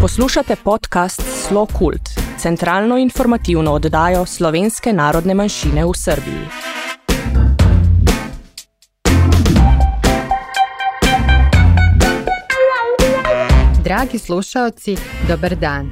Poslušate podcast Slo Kult, centralno informativno oddajo slovenske narodne manjšine v Srbiji. Dragi slušaoci, dobar dan.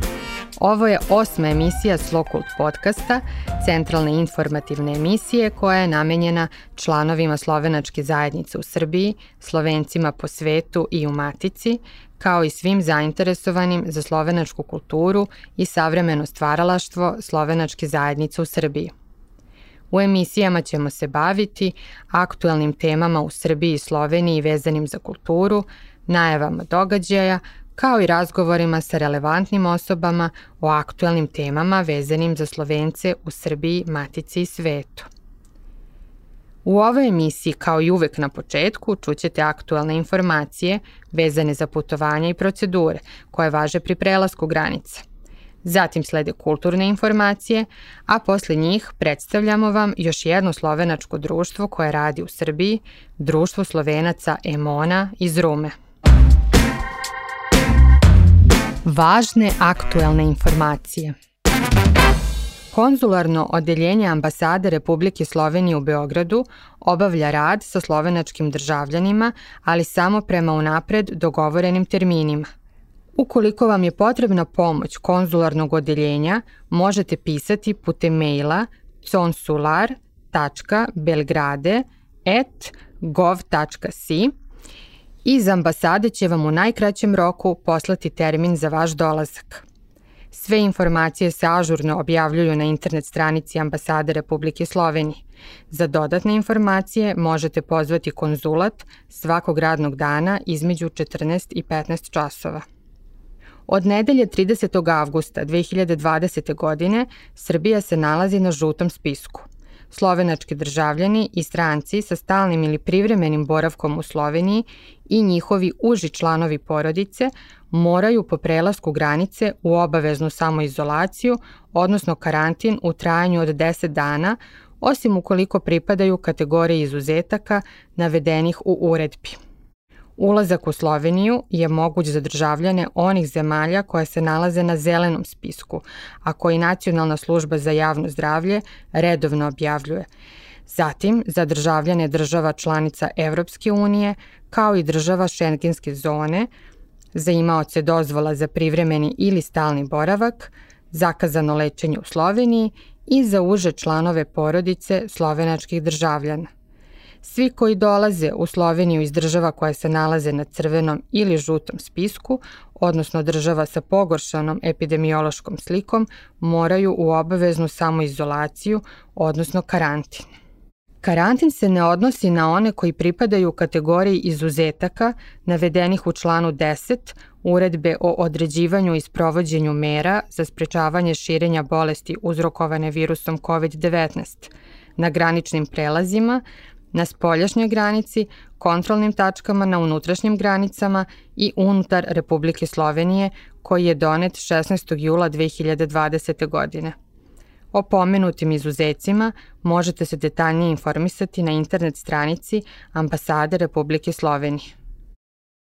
Ovo je osma emisija Slokult podcasta, centralne informativne emisije koja je namenjena članovima slovenačke zajednice u Srbiji, slovencima po svetu i u Matici, kao i svim zainteresovanim za slovenačku kulturu i savremeno stvaralaštvo slovenačke zajednice u Srbiji. U emisijama ćemo se baviti aktuelnim temama u Srbiji i Sloveniji vezanim za kulturu, najavama događaja, kao i razgovorima sa relevantnim osobama o aktuelnim temama vezanim za Slovence u Srbiji, Matici i svetu. U ovoj emisiji, kao i uvek na početku, čućete aktualne informacije vezane za putovanja i procedure koje važe pri prelasku granica. Zatim slede kulturne informacije, a posle njih predstavljamo vam još jedno slovenačko društvo koje radi u Srbiji, Društvo slovenaca Emona iz Rume. Važne aktuelne informacije. Konzularno odeljenje ambasade Republike Slovenije u Beogradu obavlja rad sa slovenačkim državljanima, ali samo prema unapred dogovorenim terminima. Ukoliko vam je potrebna pomoć konzularnog odeljenja, možete pisati putem maila consular.belgrade.gov.si Iz ambasade će vam u najkraćem roku poslati termin za vaš dolazak. Sve informacije se ažurno objavljuju na internet stranici ambasade Republike Slovenije. Za dodatne informacije možete pozvati konzulat svakog radnog dana između 14 i 15 časova. Od nedelje 30. avgusta 2020. godine Srbija se nalazi na žutom spisku – slovenački državljani i stranci sa stalnim ili privremenim boravkom u Sloveniji i njihovi uži članovi porodice moraju po prelasku granice u obaveznu samoizolaciju, odnosno karantin u trajanju od 10 dana, osim ukoliko pripadaju kategoriji izuzetaka navedenih u uredbi. Ulazak u Sloveniju je moguć za državljane onih zemalja koje se nalaze na zelenom spisku, a koji Nacionalna služba za javno zdravlje redovno objavljuje. Zatim, za državljane država članica Evropske unije, kao i država šengenske zone, za imaoce dozvola za privremeni ili stalni boravak, zakazano lečenje u Sloveniji i za uže članove porodice slovenačkih državljana. Svi koji dolaze u Sloveniju iz država koje se nalaze na crvenom ili žutom spisku, odnosno država sa pogoršanom epidemiološkom slikom, moraju u obaveznu samoizolaciju, odnosno karantin. Karantin se ne odnosi na one koji pripadaju kategoriji izuzetaka navedenih u članu 10 uredbe o određivanju i sprovođenju mera za sprečavanje širenja bolesti uzrokovane virusom COVID-19 na graničnim prelazima, na spoljašnjoj granici, kontrolnim tačkama na unutrašnjim granicama i unutar Republike Slovenije koji je donet 16. jula 2020. godine. O pomenutim izuzecima možete se detaljnije informisati na internet stranici Ambasade Republike Slovenije.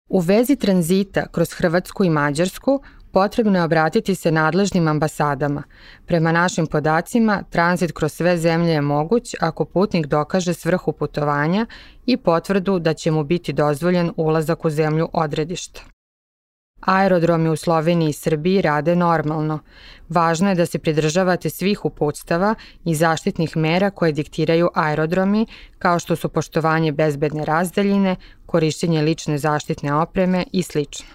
U vezi tranzita kroz Hrvatsku i Mađarsku potrebno je obratiti se nadležnim ambasadama. Prema našim podacima, tranzit kroz sve zemlje je moguć ako putnik dokaže svrhu putovanja i potvrdu da će mu biti dozvoljen ulazak u zemlju odredišta. Aerodromi u Sloveniji i Srbiji rade normalno. Važno je da se pridržavate svih uputstava i zaštitnih mera koje diktiraju aerodromi, kao što su poštovanje bezbedne razdaljine, korišćenje lične zaštitne opreme i slično.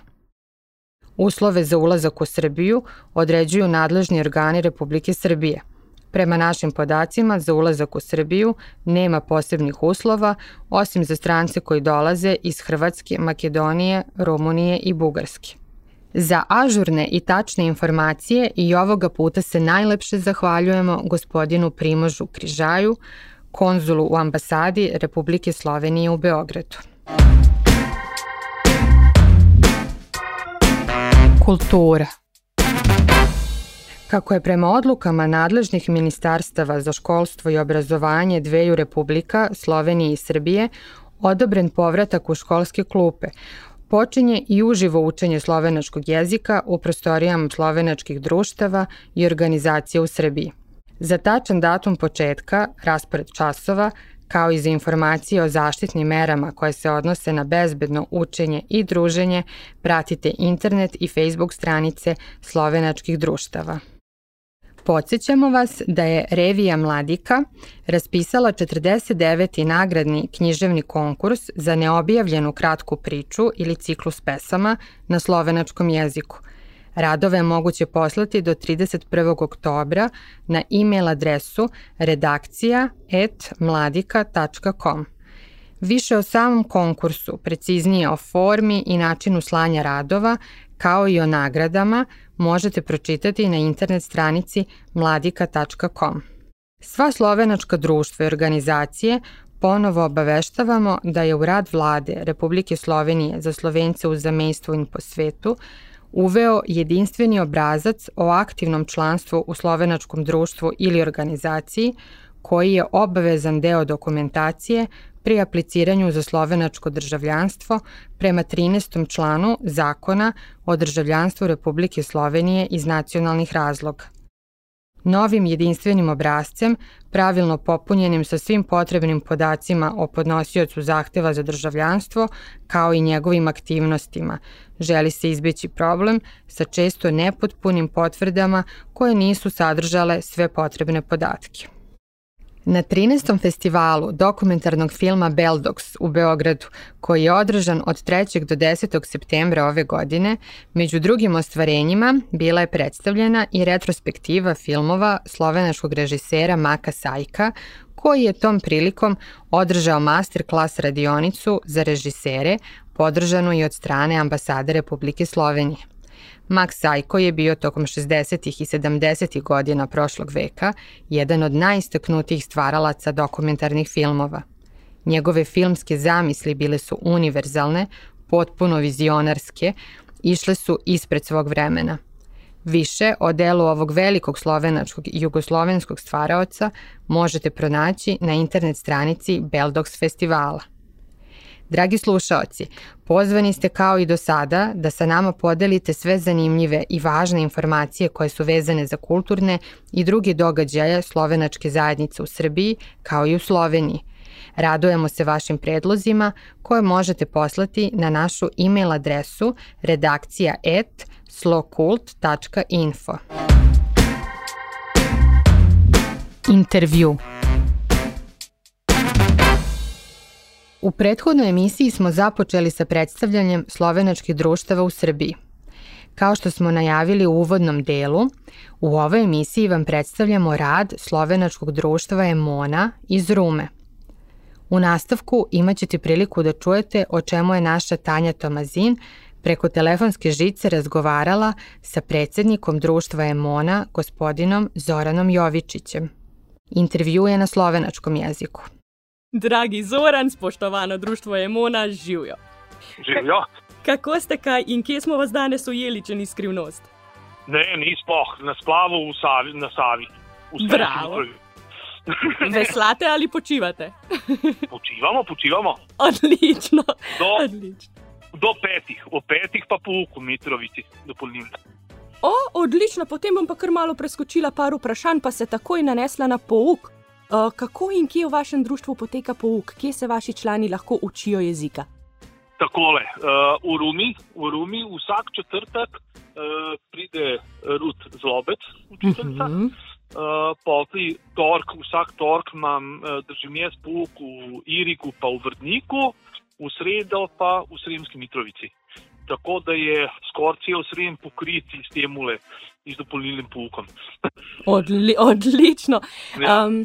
Uslove za ulazak u Srbiju određuju nadležni organi Republike Srbije. Prema našim podacima, za ulazak u Srbiju nema posebnih uslova, osim za strance koji dolaze iz Hrvatske, Makedonije, Rumunije i Bugarske. Za ažurne i tačne informacije i ovoga puta se najlepše zahvaljujemo gospodinu Primožu Križaju, konzulu u ambasadi Republike Slovenije u Beogradu. Kultura Kako je prema odlukama nadležnih ministarstava za školstvo i obrazovanje dveju republika, Slovenije i Srbije, odobren povratak u školske klupe, Počinje i uživo učenje slovenačkog jezika u prostorijama slovenačkih društava i organizacija u Srbiji. Za tačan datum početka, raspored časova, kao i za informacije o zaštitnim merama koje se odnose na bezbedno učenje i druženje, pratite internet i Facebook stranice slovenačkih društava. Podsećamo vas da je Revija Mladika raspisala 49. nagradni književni konkurs za neobjavljenu kratku priču ili ciklus pesama na slovenačkom jeziku. Radove je moguće poslati do 31. oktobra na e-mail adresu redakcija.mladika.com. Više o samom konkursu, preciznije o formi i načinu slanja radova, kao i o nagradama, možete pročitati na internet stranici mladika.com. Sva slovenačka društva i organizacije ponovo obaveštavamo da je u rad vlade Republike Slovenije za Slovence u zamejstvu i po svetu uveo jedinstveni obrazac o aktivnom članstvu u slovenačkom društvu ili organizaciji koji je obavezan deo dokumentacije pri apliciranju za slovenačko državljanstvo prema 13. članu Zakona o državljanstvu Republike Slovenije iz nacionalnih razloga. Novim jedinstvenim obrazcem, pravilno popunjenim sa svim potrebnim podacima o podnosiocu zahteva za državljanstvo, kao i njegovim aktivnostima, želi se izbeći problem sa često nepotpunim potvrdama koje nisu sadržale sve potrebne podatke. Na 13. festivalu dokumentarnog filma Beldox u Beogradu, koji je održan od 3. do 10. septembra ove godine, među drugim ostvarenjima bila je predstavljena i retrospektiva filmova slovenačkog režisera Maka Sajka, koji je tom prilikom održao masterclass radionicu za režisere, podržanu i od strane ambasade Republike Slovenije. Max Sajko je bio tokom 60. i 70. godina prošlog veka jedan od najistaknutijih stvaralaca dokumentarnih filmova. Njegove filmske zamisli bile su univerzalne, potpuno vizionarske, išle su ispred svog vremena. Više o delu ovog velikog slovenačkog i jugoslovenskog stvaraoca možete pronaći na internet stranici Beldox festivala. Dragi slušaoci, pozvani ste kao i do sada da sa nama podelite sve zanimljive i važne informacije koje su vezane za kulturne i druge događaje slovenačke zajednice u Srbiji kao i u Sloveniji. Radujemo se vašim predlozima koje možete poslati na našu e-mail adresu redakcija@slokult.info. Intervju U prethodnoj emisiji smo započeli sa predstavljanjem slovenačkih društava u Srbiji. Kao što smo najavili u uvodnom delu, u ovoj emisiji vam predstavljamo rad slovenačkog društva Emona iz Rume. U nastavku imaćete priliku da čujete o čemu je naša Tanja Tomazin preko telefonske žice razgovarala sa predsednikom društva Emona, gospodinom Zoranom Jovičićem. Intervju je na slovenačkom jeziku. Dragi Zoran, spoštovano društvo Emona, živijo. Živijo. Kako ste kaj in kje smo vas danes ujeli, če ni skrivnost? Ne, nismo na splavu v Savi, na Savi. Bravo. Veslate ali počivate? počivamo, počivamo. Odlično. Do, odlično. do petih, o petih pa pouku, Mitrovici, dopolnilno. O, odlično, potem bom pa kar malo preskočila par vprašanj, pa se takoj nanesla na pouk. Uh, kako in kje v vašem društvu poteka pouk, kje se vaši člani lahko učijo jezika? Takole, uh, v, Rumi, v Rumi vsak četrtek uh, pride Rud Zlobec, učiteljica. Uh -huh. uh, Poti tork, vsak tork imam, uh, držim jaz pouk v Iriku, pa v Vrtniku, v sredo pa v Sremski Mitrovici. Tako da je skoraj cel srem pokrit s tem ule z dopolnilnim poukom. Odli, odlično. Ja. Um,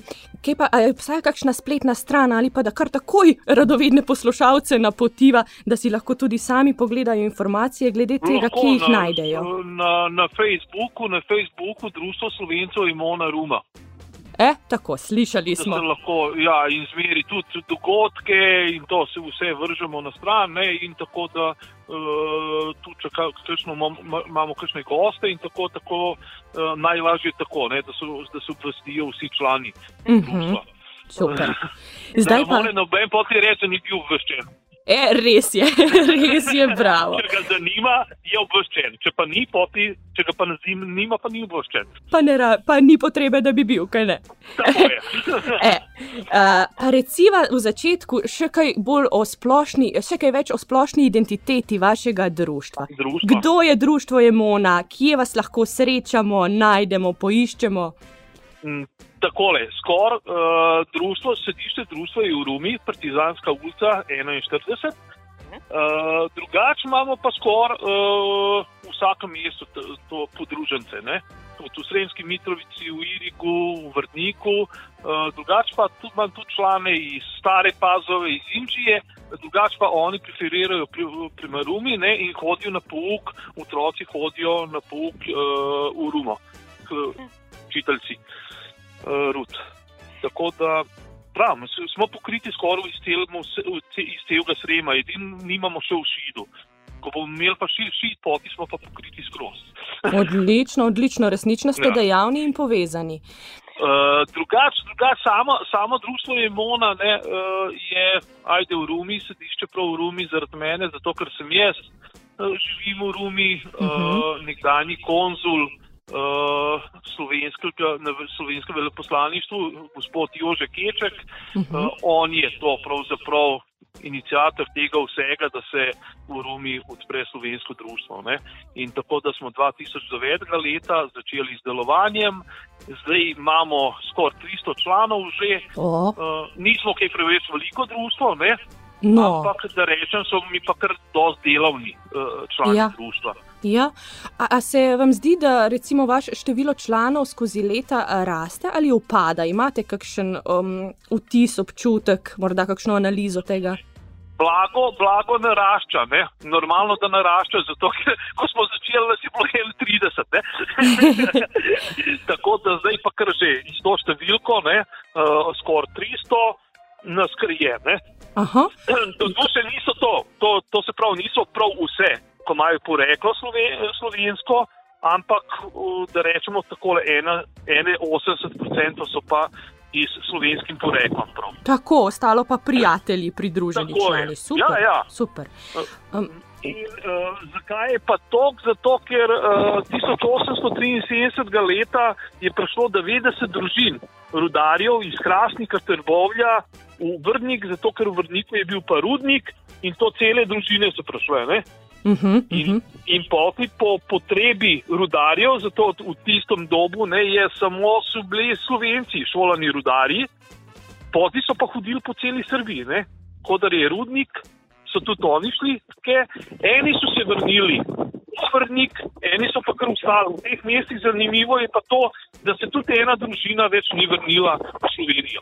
pa, je obstaja kakšna spletna stran ali pa da kar takoj radovedne poslušalce napotiva, da si lahko tudi sami pogledajo informacije glede tega, lahko, ki jih na, najdejo? Na, na Facebooku, na Facebooku Društvo Slovencev Imona Ruma. E, tako, slišali smo. Lahko, ja, in zmeri tudi dogodke, in to se vse vržemo na stran. Ne, in tako da uh, tu čakamo, imamo kakšne goste, in tako, tako uh, najlažje je tako, ne, da, so, da se obvestijo vsi člani. Mm -hmm. Super. Zdaj pa. Ne, noben poti reče, ni bil obveščen. E, res je, res je, bravo. Če ga zanima, je obveščen. Če pa ni, poti, če ga pa ne zanima, pa ni obveščen. Pa, ne, pa ni potrebe, da bi bil, kaj ne. e, uh, reciva v začetku še kaj splošni, še kaj več o splošni identiteti vašega društva. društva. Kdo je društvo Emona, kje vas lahko srečamo, najdemo, poiščemo? Mm, takole, skoraj uh, društvo, sedišče društva je v Rumi, Partizanska ulica 41. Uh, drugače imamo pa skoraj uh, v vsakem mestu to, to podružence. Ne? Tudi v Sremski Mitrovici, v Irigu, v Vrtniku, uh, drugače pa tudi imam tudi člane iz Stare Pazove, iz Indije, drugače pa oni preferirajo pri, pri Marumi ne? in hodijo na pouk, otroci hodijo na pouk uh, v Rumo, učiteljci. Uh, rud. Tako da prav, smo pokriti skoraj iz, iz celega srema, edino nimamo še v šidu. Ko bomo imeli pa še šit, poti smo pa pokriti skroz. odlično, odlično, resnično ste ja. dejavni in povezani. Uh, drugač, drugač, samo, samo društvo je Mona, ne, uh, je ajde v Rumi, sedišče prav v Rumi zaradi mene, zato ker sem jaz, uh, živim v Rumi, uh, uh -huh. nekdani konzul, uh, uh, na slovenskem veleposlaništvu, gospod Jože Keček. Uh -huh. uh, on je to pravzaprav inicijator tega vsega, da se v Rumi odpre slovensko društvo. Ne? In tako da smo 2009. leta začeli z delovanjem, zdaj imamo skoraj 300 članov že. Uh, nismo kaj preveč veliko društvo, ne? No. Ampak, da rečem, so mi pa kar dosti delovni uh, člani ja. društva. Ja. A, a se vam zdi, da recimo vaše število članov skozi leta raste ali upada? Imate kakšen um, vtis, občutek, morda kakšno analizo tega? Blago, blago narašča, ne? normalno da narašča, zato ker ko smo začeli, nas je bilo 30. Tako da zdaj pa kar že iz to številko, uh, skoraj 300, nas krije. To, to še niso to, to, to se pravi, niso prav vse ko imajo poreklo slovensko, ampak da rečemo tako, ena, ene 80% so pa iz slovenskim poreklom. Prav. Tako, ostalo pa prijatelji, pridruženi člani. Super. Ja, ja. super. Um, In, uh, zakaj je pa to? Zato, ker uh, 1873. leta je prišlo 90 družin rudarjev iz Krasnika, Trbovlja v Vrnik, zato ker v Vrniku je bil pa rudnik in to cele družine so prišle. Uh -huh, uh -huh. In, in poti po potrebi rudarjev, zato v tistem dobu ne, je samo so bili slovenci, šolani rudarji, poti so pa hodili po celi Srbiji, kot je rudnik, so tudi oni šli, tke. eni so se vrnili. Vrnik, eni so pa kar ustali. V teh mestih zanimivo je pa to, da se tudi ena družina več ni vrnila v Slovenijo.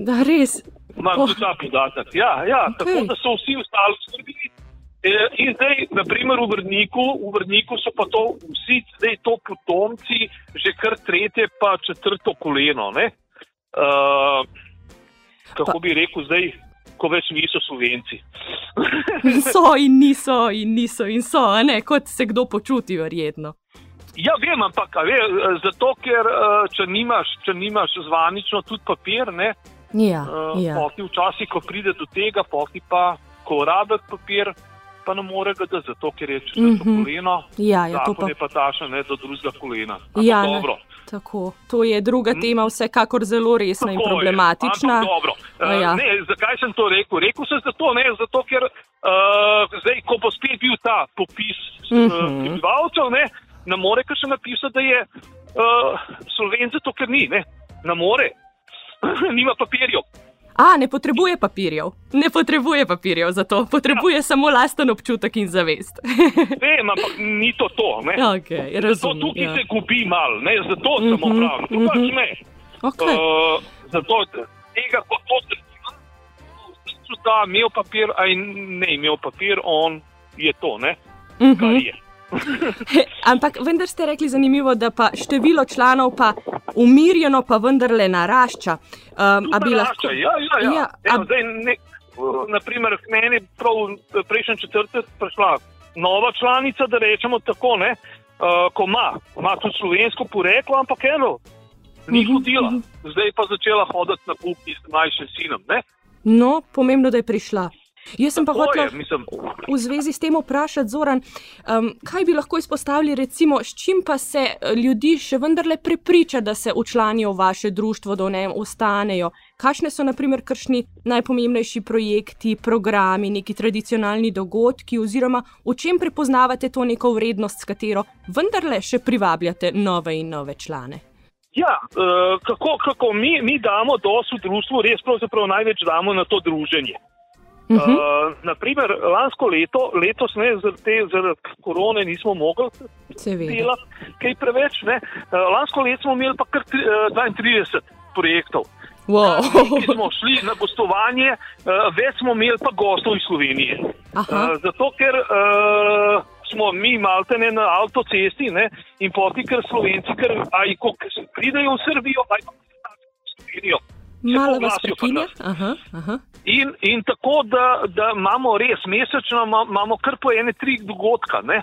Da, res. Imam oh. tudi ta podatek. Ja, ja okay. tako da so vsi ostali v Srbiji. E, in zdaj, naprimer, v Vrniku, v Vrniku so pa to vsi, zdaj to potomci, že kar tretje, pa četrto koleno. Uh, kako pa. bi rekel, zdaj, ko več niso slovenci. so in niso, in niso, in so, ne, kot se kdo počuti, verjetno. Ja, vem, ampak ve, zato, ker če nimaš, če nimaš zvanično tudi papir, ne. Ja, uh, ja. Včasih, ko pride do tega, poti pa, ko rabiš papir, pa ne more ga, da, zato ker je četrto mm -hmm. koleno. Ja, ja, to pa je pa taša, ne do drugega kolena. Ja, tako. To je druga hm? tema, vsekakor zelo resna tako in problematična. Je, dobro. Uh, ja. ne, zakaj sem to rekel? Rekel sem zato, ne, zato ker uh, zdaj, ko bo spet bil ta popis mm -hmm. prebivalcev, ne, ne more kar še napisati, da je uh, Slovenc, zato ker ni, ne, ne more, nima papirjev. A, ne potrebuje papirjev, ne potrebuje papirjev za to, potrebuje ja. samo lasten občutek in zavest. Vem, ampak ni to to. Okay, razumem, zato tukaj ja. se gubi mal, ne? zato uh -huh, samo pravim. To uh -huh. pač mhm. ne. Okay. Uh, zato tega, ko to zdržim, da imel papir, a ne imel papir, on je to, ne? Uh -huh. Kar je. Ampak vendar ste rekli zanimivo, da pa število članov pa umirjeno, pa vendarle narašča. Um, lahko... Ja, ja, ja. ja Evo, zdaj, ne, naprimer, k meni je prejšnji četrtek prišla nova članica, da rečemo tako, ne, uh, ko ima, ima tudi slovensko poreklo, ampak eno, ni mhm, hodila, uh -huh. zdaj pa začela hoditi na kup s mlajšim sinom. Ne? No, pomembno, da je prišla. Jaz sem pa Tako je, hotel mislim. v zvezi s tem vprašati, Zoran, um, kaj bi lahko izpostavili, recimo, s čim pa se eh, ljudi še vendarle prepriča, da se učlanijo v vaše društvo, da v njem ostanejo. Kakšne so, naprimer, kršni najpomembnejši projekti, programi, neki tradicionalni dogodki, oziroma v čem prepoznavate to neko vrednost, s katero vendarle še privabljate nove in nove člane? Ja, uh, kako, kako mi, mi damo dosti v društvu, res pravzaprav največ damo na to druženje. Uh -huh. uh, naprimer, lansko leto, letos ne, zaradi, te, zaradi korone nismo mogli delati kaj preveč. Ne. Uh, lansko leto smo imeli pa kar tri, uh, 32 projektov. Wow. Mi smo šli na gostovanje, uh, več smo imeli pa gostov iz Slovenije. Aha. Uh, zato, ker uh, smo mi malte ne na avtocesti ne, in poti, ker Slovenci, ker aj ko pridejo v Srbijo, aj pa v Slovenijo. Malo vas prekinja. Aha, aha. In, in tako, da, da imamo res mesečno, ima- imamo kar po ene tri dogodka. Ne?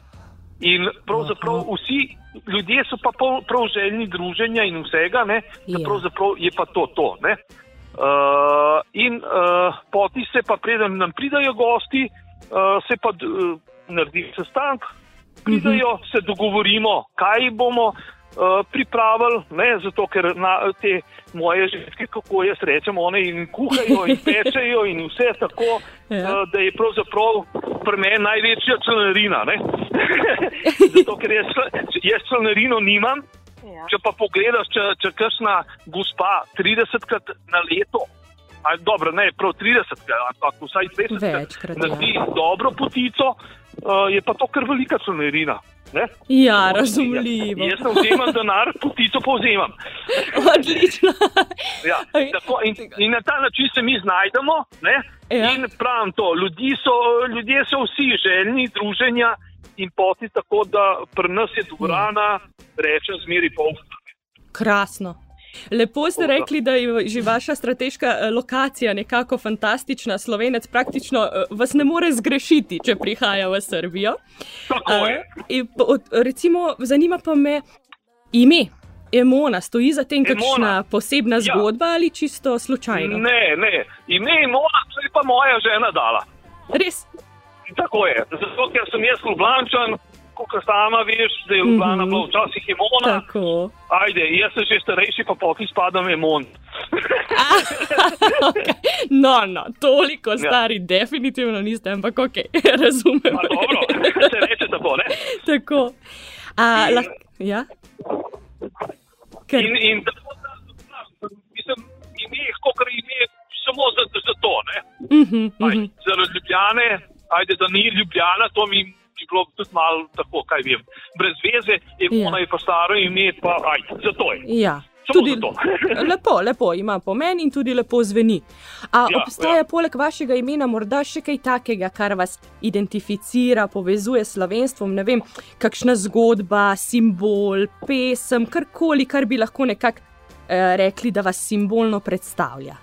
In pravzaprav vsi ljudje so pa pol, prav željni druženja in vsega, ne? da Ja. pravzaprav je pa to to. Ne? Uh, in uh, poti se pa, preden nam pridajo gosti, uh, se pa uh, naredi sestanek, pridajo, se dogovorimo, kaj bomo. Uh, pripravili, ne, zato ker na te moje ženske, kako jaz rečem, one in kuhajo in pečejo in vse tako, Ja. ja. uh, da je pravzaprav pri meni največja članarina. ne. zato ker jaz, jaz članarino nimam, Ja. če pa pogledaš, če, če kakšna gospa 30krat na leto, ali dobro, ne prav 30krat, ampak vsaj 20krat Večkrat, naredi ja. dobro potico, uh, je pa to kar velika članarina. Ne? Ja, razumljivo. Jaz ne vzemam denar, potico pa vzemam. Odlično. Ja, tako, in, in na ta način se mi znajdemo. Ne? Ja. In pravim to, ljudje so, ljudje so vsi željni druženja in poti tako, da pri nas je dvorana, rečem, zmeri pol. Krasno. Lepo ste rekli, da je že vaša strateška eh, lokacija nekako fantastična. Slovenec praktično eh, vas ne more zgrešiti, če prihaja v Srbijo. Tako Eh, je. Recimo, zanima pa me ime. Emona, stoji za tem kakšna Emona. posebna Ja. zgodba ali čisto slučajno? Ne, ne, ime je Mona, to je pa moja žena dala. Res? Tako je, zato ker sem jaz Ljubljančan, kot sama veš, da je Ljubljana Mhm. bila včasih Emona. Tako. Ajde, jaz sem že starejši, pa poti spadam Emon. okay. No, no, toliko Ja. stari, definitivno niste, ampak ok, razumem. Pa dobro, se reče tako, ne? Tako. A, lah, ja? Ker, In, in tako da, mislim, ime je kot ime samo za, za to, ne? uh -huh, uh Aj, -huh. zaradi Ljubljane, ajde, da ni Ljubljana, to mi bi bilo tudi malo tako, kaj vem. Brez veze, Emona Ja. je pa staro ime, pa aj, zato je. Ja. Samo Tudi, lepo, lepo ima pomen in tudi lepo zveni. A Ja, obstaja ja. poleg vašega imena morda še kaj takega, kar vas identificira, povezuje s slovenstvom? Ne vem, kakšna zgodba, simbol, pesem, karkoli, kar bi lahko nekako eh, rekli, da vas simbolno predstavlja.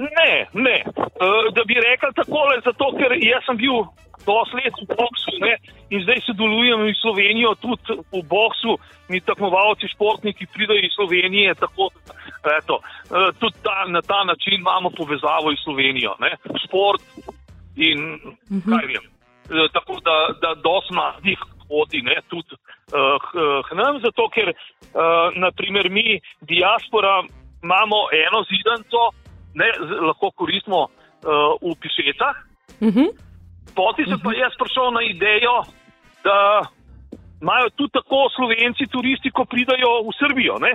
Ne, ne. Uh, da bi rekel takole, zato ker jaz sem bil dosti let v boksu ne, in zdaj sodelujem iz Slovenijo tudi v boksu. Mi tekmovalci, športniki pridejo iz Slovenije, tako eto, uh, tudi ta, na ta način imamo povezavo iz Slovenijo. Ne. Šport in Mhm. kaj vem. Uh, tako da, da dosti mladih hodi ne, tudi uh, k, nam, zato ker uh, naprimer mi, diaspora, imamo eno zidanco, ne, lahko koristimo uh, v pišecah. Uh -huh. Poti sem pa jaz prišel na idejo, da imajo tudi tako slovenci, turisti, ko pridajo v Srbijo, ne,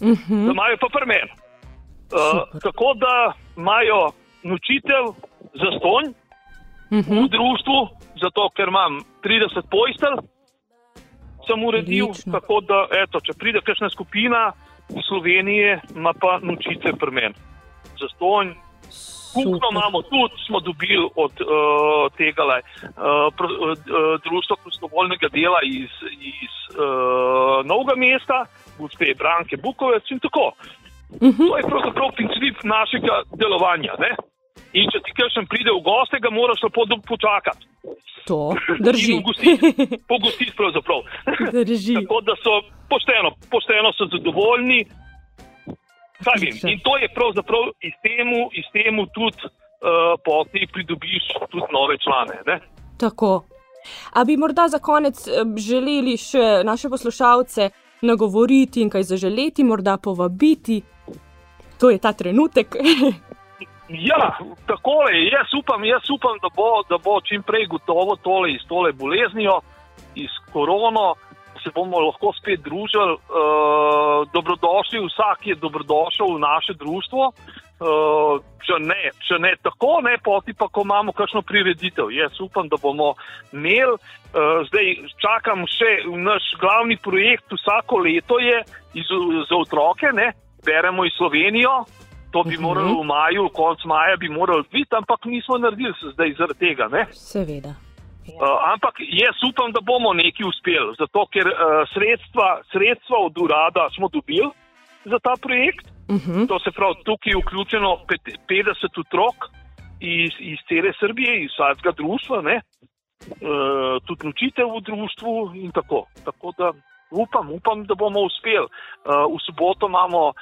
Uh da imajo pa premen. Uh, Super. tako da imajo nočitev za stonj Uh v -huh. društvu, zato ker imam 30 postelj, sem uredil, Odlično. tako da eto, če pride kakšna skupina iz Slovenije, ima pa nočice premen. Za stonj Super. imamo tudi, smo dobili od uh, tega uh, pr, uh, društva prostovoljnega dela iz, iz uh, Novega mesta, gospe Branke Bukovec in tako. Uh -huh. To je pravzaprav princip našega delovanja. Ne? In če ti kakšen pride v goste, ga moraš lepo počakati. To drži. Pogostiti pravzaprav. Drži. Tako da so pošteno, pošteno so zadovoljni. Kaj vem, in to je pravzaprav iz temu, iz temu tudi uh, poti pridobiš tudi nove člane. Ne? Tako. A bi morda za konec eh, želeli še naše poslušalce nagovoriti in kaj zaželeti, morda povabiti? To je ta trenutek. Ja, tako je. Jaz upam, jaz upam da, bo, da bo čim prej gotovo tole iz tole boleznijo, iz korono, se bomo lahko spet družili. Uh, dobrodošli, vsak je dobrodošel v naše društvo. Uh, če, ne, če ne tako, ne poti pa, ko imamo kakšno prireditev. Jaz upam, da bomo imeli. Uh, zdaj čakam še naš glavni projekt, vsako leto je iz, za otroke, ne, beremo iz Slovenijo. To bi moralo v maju, konec maja bi moralo biti, ampak nismo naredili zdaj zaradi tega. Ne? Seveda. Uh, ampak jaz upam, da bomo nekaj uspeli, zato ker uh, sredstva, sredstva od urada smo dobili za ta projekt. Uh -huh. To se pravi, tukaj je vključeno 50 otrok iz, iz cele Srbije, iz vsakega društva, uh, tudi učitelj v društvu in tako. tako da, Upam, upam, da bomo uspeli. Uh, v soboto imamo uh,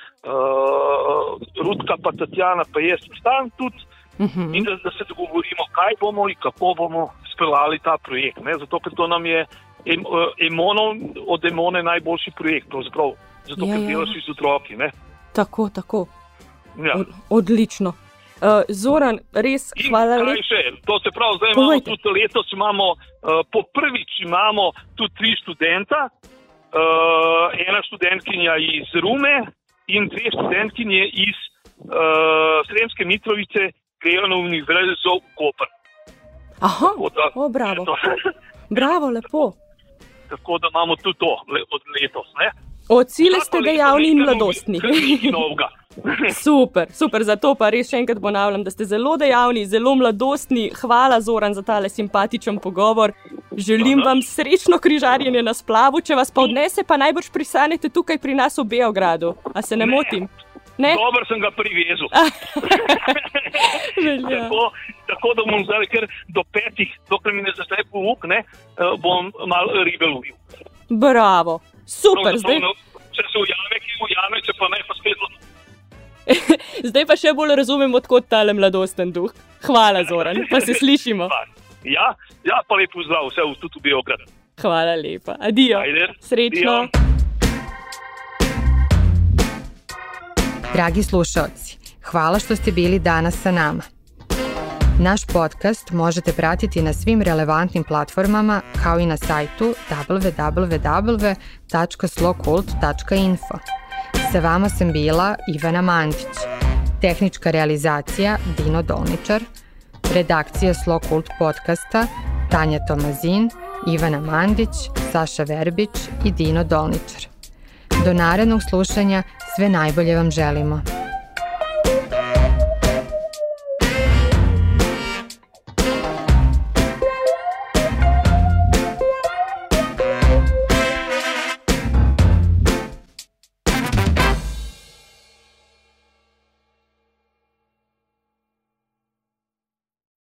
Rudka, pa Tatjana, pa jaz stan tudi uh Mhm. -huh. in da, da se dogovorimo, kaj bomo in kako bomo speljali ta projekt. Ne? Zato, ker to nam je em, uh, emonov, od emone najboljši projekt, pravzaprav. Zato, Ja, ker ja. delaš z otroki. Ne? Tako, tako. Ja. Od, odlično. Uh, Zoran, res In hvala lepa. To se pravi, zdaj imamo Povejte. tudi letos, imamo, uh, po prvič imamo tudi tri študenta, uh, ena študentkinja iz Rume in dve študentkinje iz uh, Sremske Mitrovice, grejo na univerzo v Koper. Aha, Tako da- o, bravo. To, bravo, lepo. tako da imamo tudi to le, od letos. Ne? Od sile ste dejavni in mladostni. Super, super, zato pa res še enkrat ponavljam, da ste zelo dejavni, zelo mladostni. Hvala, Zoran, za tale simpatičen pogovor. Želim vam srečno križarjenje na splavu, če vas pa odnese, pa najbrž prisanete tukaj pri nas v Beogradu. A se ne, Ne. motim? Ne? Dobro sem ga privezal. Tako, tako da bom zdaj, ker do petih, dokler mi ne začne pouk, ne, eh, bom malo ribe lovil. Bravo, super, Pravzaprav, zdaj, no, Če se ujame, ki ujame, če pa ne, pa spet. lo- zdaj pa še bolj razumem, odkot tale mladosten duh. Hvala, Zoran, pa se slišimo. Ja, ja, pa lepo zdrav, vse v tudi v Beograd. Hvala lepa, adijo. Ajde. Srečno. Adijo. Dragi slušalci, hvala što ste bili danas sa nama. Naš podcast možete pratiti na svim relevantnim platformama kao i na sajtu www.slokult.info. Sa vama sam bila Ivana Mandić, tehnička realizacija Dino Dolničar, redakcija Slokult podcasta Tanja Tomazin, Ivana Mandić, Saša Verbić i Dino Dolničar. Do narednog slušanja sve najbolje vam želimo.